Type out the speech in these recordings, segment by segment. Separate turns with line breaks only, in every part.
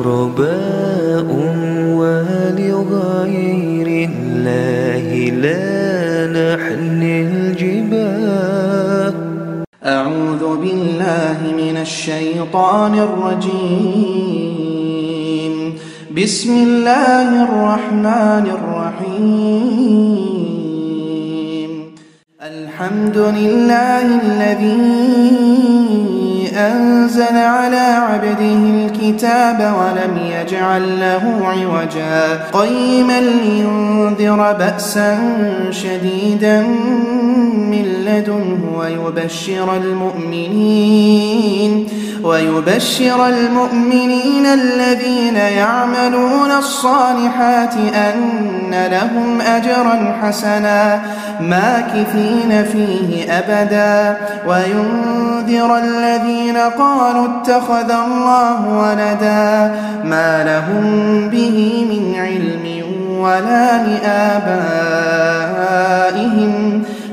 غرباء ولغير الله لا نحن الجباه
أعوذ بالله من الشيطان الرجيم. بسم الله الرحمن الرحيم. الحمد لله الذي أنزل على عبده الكتاب ولم يجعل له عوجا. قيما لينذر بأسا شديدا من لدنه ويبشر المؤمنين ويبشر المؤمنين الذين يعملون الصالحات أن لهم أجرا حسنا ماكثين فيه أبدا وينذر الذين قالوا اتخذ الله ولدا ما لهم به من علم ولا لآبائهم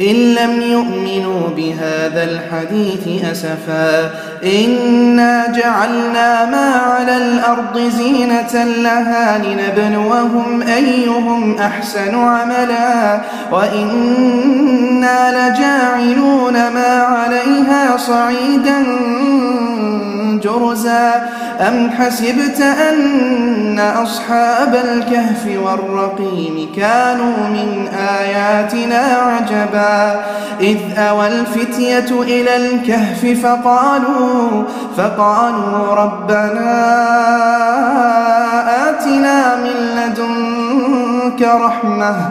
إن لم يؤمنوا بهذا الحديث أسفا. إنا جعلنا ما على الأرض زينة لها لنبلوهم أيهم أحسن عملا. وإنا لجاعلون ما عليها صعيدا. جرزا أم حسبت أن أصحاب الكهف والرقيم كانوا من آياتنا عجبا؟ إذ أوى الفتية إلى الكهف فقالوا فقالوا ربنا آتنا من لدنك رحمة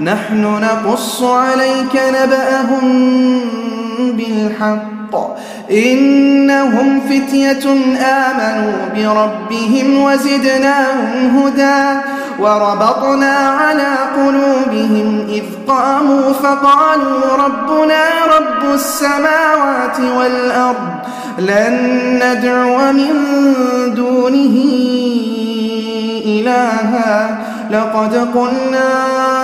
نحن نقص عليك نبأهم بالحق. إنهم فتية آمنوا بربهم وزدناهم هدى وربطنا على قلوبهم إذ قاموا فقالوا ربنا رب السماوات والأرض لن ندعو من دونه إلها. لقد قلنا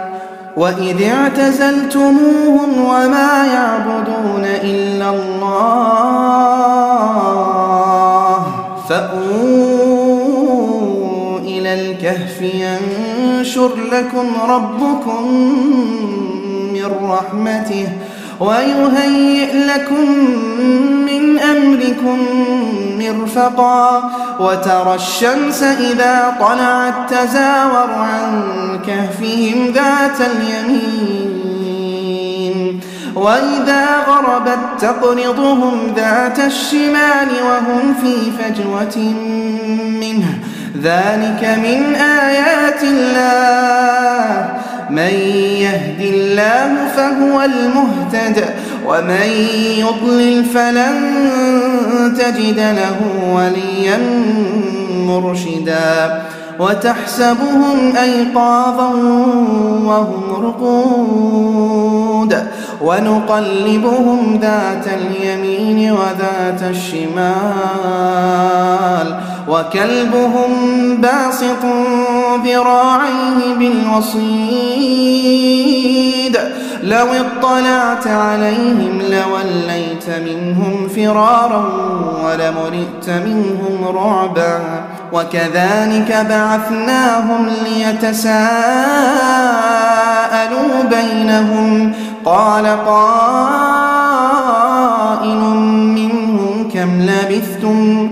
وإذ اعتزلتموهم وما يعبدون إلا الله فأووا إلى الكهف ينشر لكم ربكم من رحمته ويهيئ لكم من أمركم مرفقا وترى الشمس إذا طلعت تزاور عن كهفهم ذات اليمين وإذا غربت تقرضهم ذات الشمال وهم في فجوة منه. ذلك من آيات الله. من يهد الله فهو المهتد ومن يضلل فلن تجد له وليا مرشدا. وتحسبهم أيقاظا وهم رقود. ونقلبهم ذات اليمين وذات الشمال. وكلبهم باسط ذراعيه بالوصيد لو اطلعت عليهم لوليت منهم فرارا ولمرئت منهم رعبا وكذلك بعثناهم ليتساءلوا بينهم قال قائل منهم كم لبثتم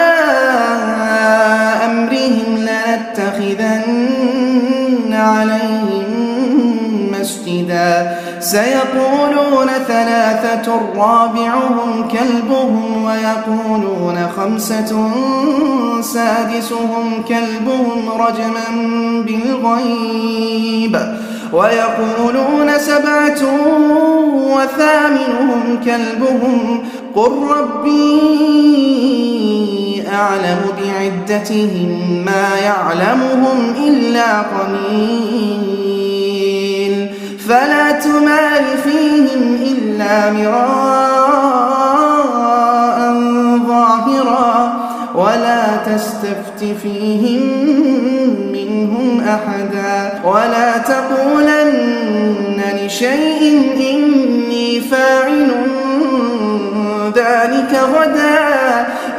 لنتخذن عليهم مسجدا. سيقولون ثلاثة رابعهم كلبهم ويقولون خمسة سادسهم كلبهم رجما بالغيب. ويقولون سبعة وثامنهم كلبهم قل ربي أعلم بعدتهم ما يعلمهم إلا قليل. فلا تمار فيهم إلا مراء ظاهرا ولا تستفت فيهم منهم أحدا. ولا تقولن لشيء إني فاعل ذلك غدا.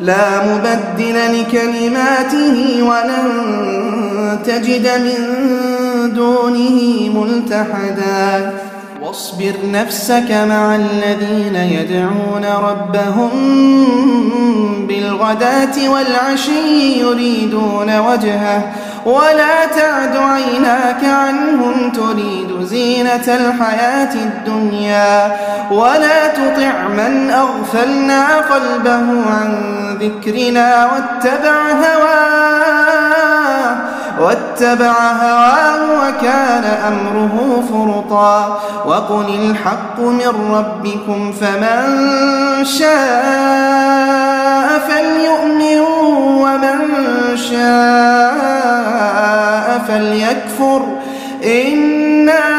لا مبدل لكلماته ولن تجد من دونه ملتحدا. واصبر نفسك مع الذين يدعون ربهم بالغداة والعشي يريدون وجهه. ولا تعد عيناك عنهم تريد زينة الحياة الدنيا ولا تطع من أغفلنا قلبه عن ذكرنا واتبع هواه. واتبع هواه وكان أمره فرطا وقل الحق من ربكم فمن شاء فليؤمن ومن شاء فليكفر إنا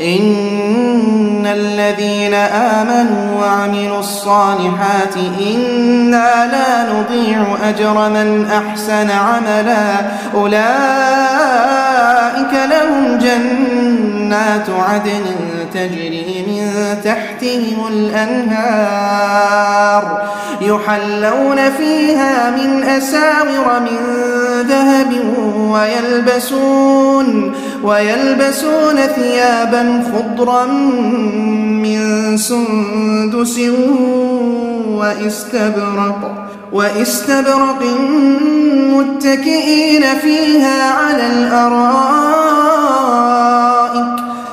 إن الذين آمنوا وعملوا الصالحات إنا لا نضيع أجر من أحسن عملا. أولئك لهم جنات عدن تجري من تحتهم الأنهار يحلون فيها من أساور من ذهب ويلبسون ويلبسون ثيابا خضرا من سندس وإستبرق وإستبرق متكئين فيها على الأرائك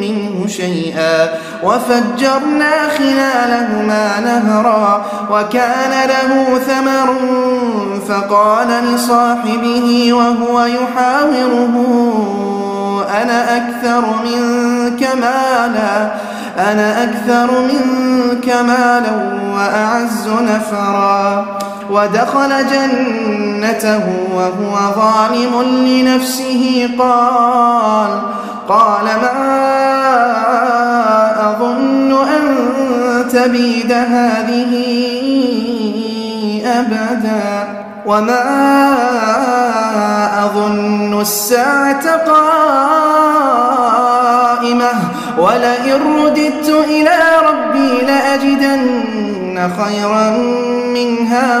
منه شيئا وفجرنا خلالهما نهرا وكان له ثمر فقال لصاحبه وهو يحاوره أنا أكثر منك مالا؟ أنا أكثر منك مالا وأعز نفرا. ودخل جنته وهو ظالم لنفسه قال قال ما أظن أن تبيد هذه أبدا وما أظن الساعة قائمة ولئن رددت إلى ربي لأجدن خيرا منها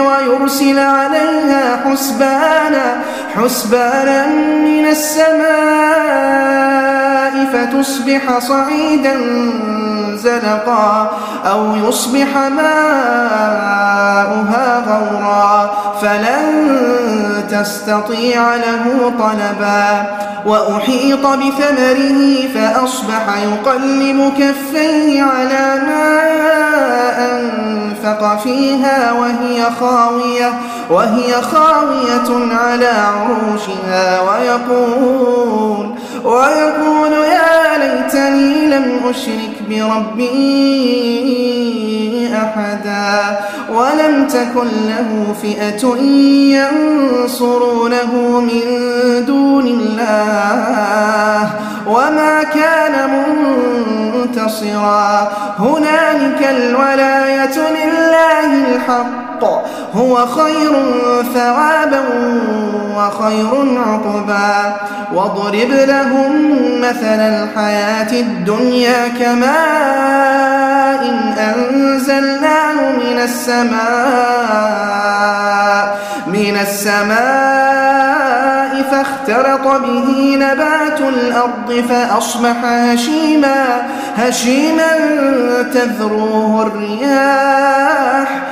ويرسل عليها حسبانا حسبانا من السماء فتصبح صعيدا زلقا أو يصبح ماؤها غورا فلن تستطيع له طلبا وأحيط بثمره فأصبح يقلب كفيه على ما أنفق فيها وهي خاوية وهي خاوية على عروشها ويقول ويقول يا ليتني لم أشرك بربي أحدا ولم تكن له فئة ينصرونه من دون الله وما كان منتصرا. هنالك الولاية لله الحق. هو خير ثوابا وخير عقبا. واضرب لهم مثل الحياة الدنيا كماء إن أنزلناه من السماء من السماء فاختلط به نبات الأرض فأصبح هشيما هشيما تذروه الرياح.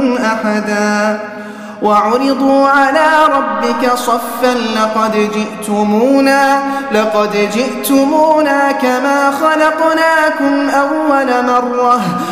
أحدا. وعرضوا على ربك صفا لقد جئتمونا لقد جئتمونا كما خلقناكم أول مرة.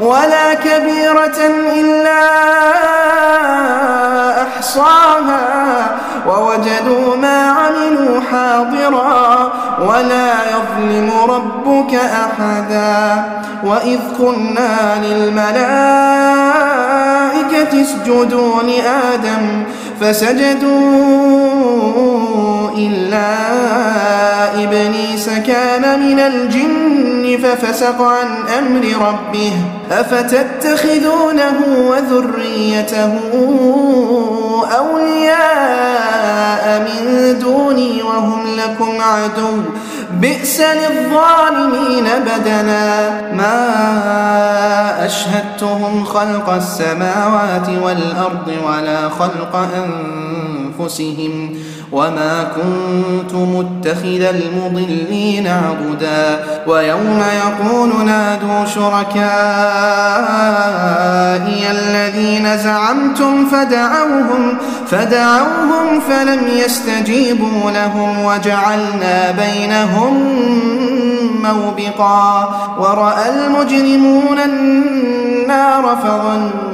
ولا كبيرة إلا أحصاها. ووجدوا ما عملوا حاضرا ولا يظلم ربك أحدا. وإذ قلنا للملائكة اسجدوا لآدم فسجدوا إلا إبليس كان من الجن ففسق عن أمر ربه. أفتتخذونه وذريته أولياء من دوني وهم لكم عدو؟ بئس للظالمين بدنا. ما أشهدتهم خلق السماوات والأرض ولا خلق أنفسهم. وما كنت متخذ المضلين عبدا ويوم يقول نادوا شركائي الذين زعمتم فدعوهم فدعوهم فلم يستجيبوا لهم وجعلنا بينهم موبقا ورأى المجرمون النار فظنوا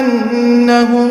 أنهم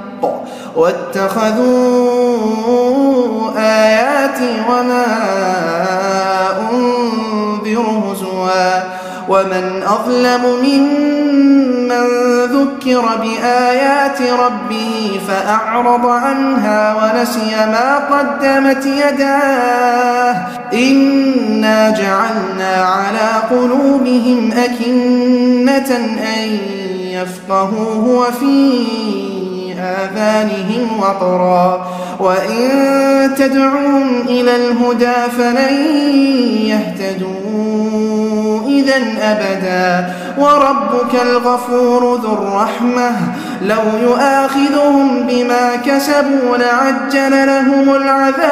واتخذوا آياتي وما أنذر هزوا ومن أظلم ممن ذكر بآيات ربه فأعرض عنها ونسي ما قدمت يداه إنا جعلنا على قلوبهم أكنة أن يفقهوه وفي آذانهم وقرا. وإن تدعوهم إلى الهدى فلن يهتدوا إذا أبدا. وربك الغفور ذو الرحمة. لو يؤاخذهم بما كسبوا لعجل لهم العذاب.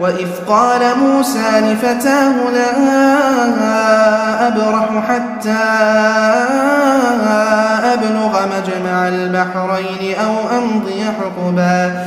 وإذ قال موسى لفتاه لا أبرح حتى أبلغ مجمع البحرين أو أمضي حقبا.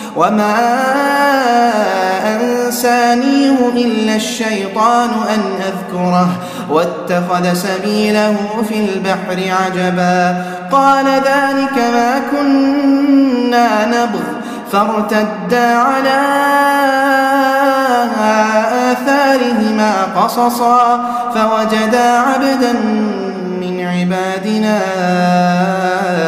وما أنسانيه إلا الشيطان أن أذكره واتخذ سبيله في البحر عجبا قال ذلك ما كنا نبغ فارتدا على قصصا فوجدا عبدا من عبادنا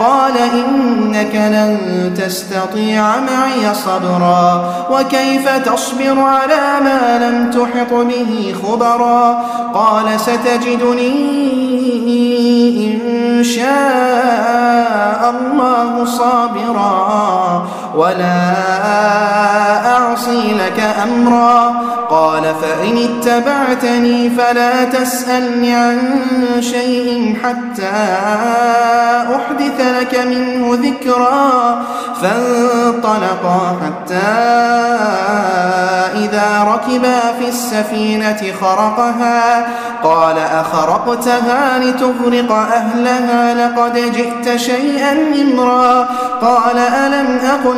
قال إنك لن تستطيع معي صبرا وكيف تصبر على ما لم تحط به خبرا قال ستجدني إن شاء الله صابرا ولا أعصي لك أمرا قال فإن اتبعتني فلا تسألني عن شيء حتى أحدث لك منه ذكرا فانطلقا حتى إذا ركبا في السفينة خرقها قال أخرقتها لتغرق أهلها لقد جئت شيئا إمرا قال ألم أقل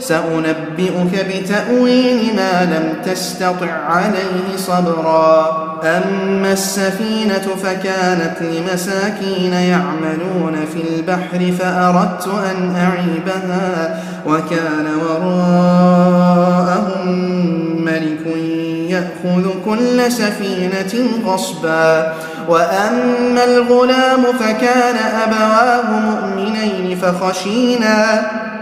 سأنبئك بتأويل ما لم تستطع عليه صبرا. أما السفينة فكانت لمساكين يعملون في البحر فأردت أن أعيبها وكان وراءهم ملك يأخذ كل سفينة غصبا. وأما الغلام فكان أبواه مؤمنين فخشينا.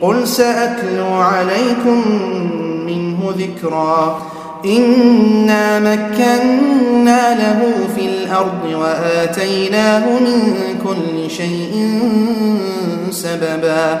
قل سأتلو عليكم منه ذكرا إنا مكنا له في الأرض وآتيناه من كل شيء سببا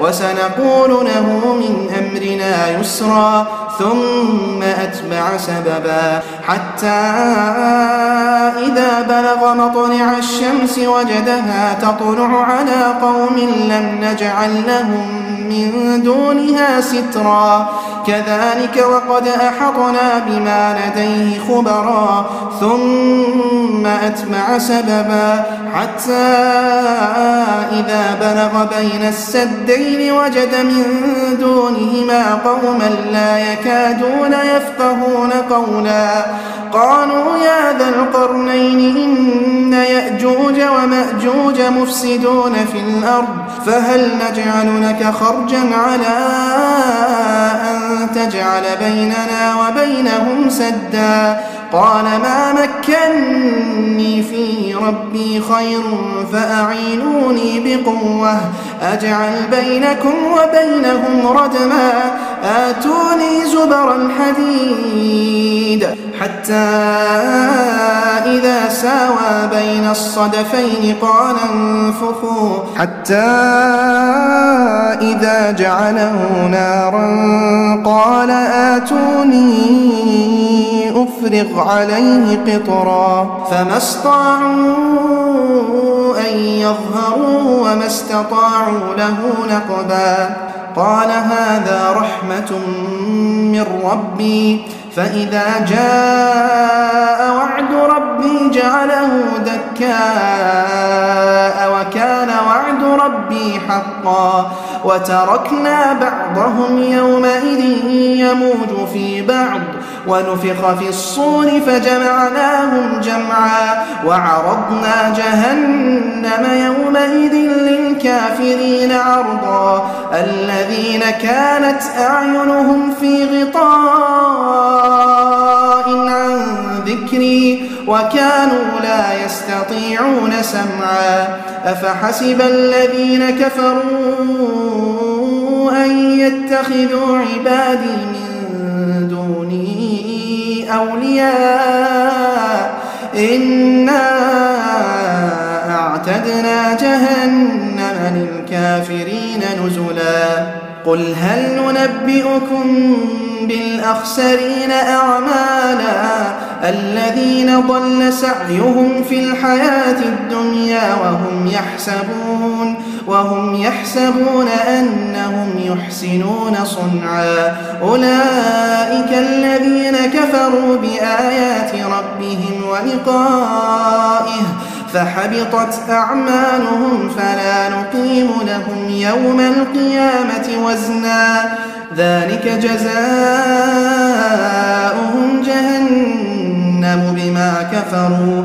وسنقول له من أمرنا يسرا ثم أتبع سببا. حتى إذا بلغ مطلع الشمس وجدها تطلع على قوم لم نجعل لهم من دونها سترا. كذلك وقد أحطنا بما لديه خبرا ثم أتبع سببا. حتى إذا بلغ بين السدين وجد من دونهما قوما لا يكادون يفقهون قولا. قالوا يا ذا القرنين إن يأجوج ومأجوج مفسدون في الأرض فهل نجعل لك خرجا على أن تجعل بيننا وبينهم سدا؟ قال ما مكني فيه ربي خير فأعينوني بقوة. أجعل بينكم وبينهم ردما. آتوني زبر الحديد. حتى إذا ساوى بين الصدفين قال انفخوا. حتى إذا جعله نارا قال آتوني أفرغ عليه قطرا فما استطاعوا أن يظهروا وما استطاعوا له نقبا قال هذا رحمة من ربي فإذا جاء وعد ربي جعله دكاء وكان وعد ربي حقا وتركنا بعضهم يومئذ يموج في بعض ونفخ في الصور فجمعناهم جمعا وعرضنا جهنم يومئذ للكافرين عرضا الذين كانت أعينهم في غطاء عن ذكري وكانوا لا يستطيعون سمعا أفحسب الذين كفروا أن يتخذوا عبادي من دوني أولياء. إنا أعتدنا جهنم للكافرين نزلا. قل هل ننبئكم بالأخسرين أعمالا الذين ضل سعيهم في الحياة الدنيا وهم يحسبون وهم يحسبون أنهم يحسنون صنعا. أولئك الذين كفروا بآيات ربهم ولقائه فحبطت أعمالهم فلا نقيم لهم يوم القيامة وزنا. ذلك جزاؤهم جهنم بما كفروا.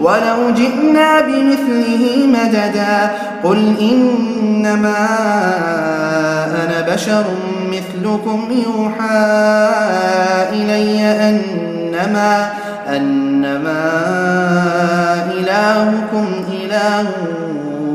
ولو جئنا بمثله مددا قل إنما أنا بشر مثلكم يوحى إلي أنما أنما إلهكم إله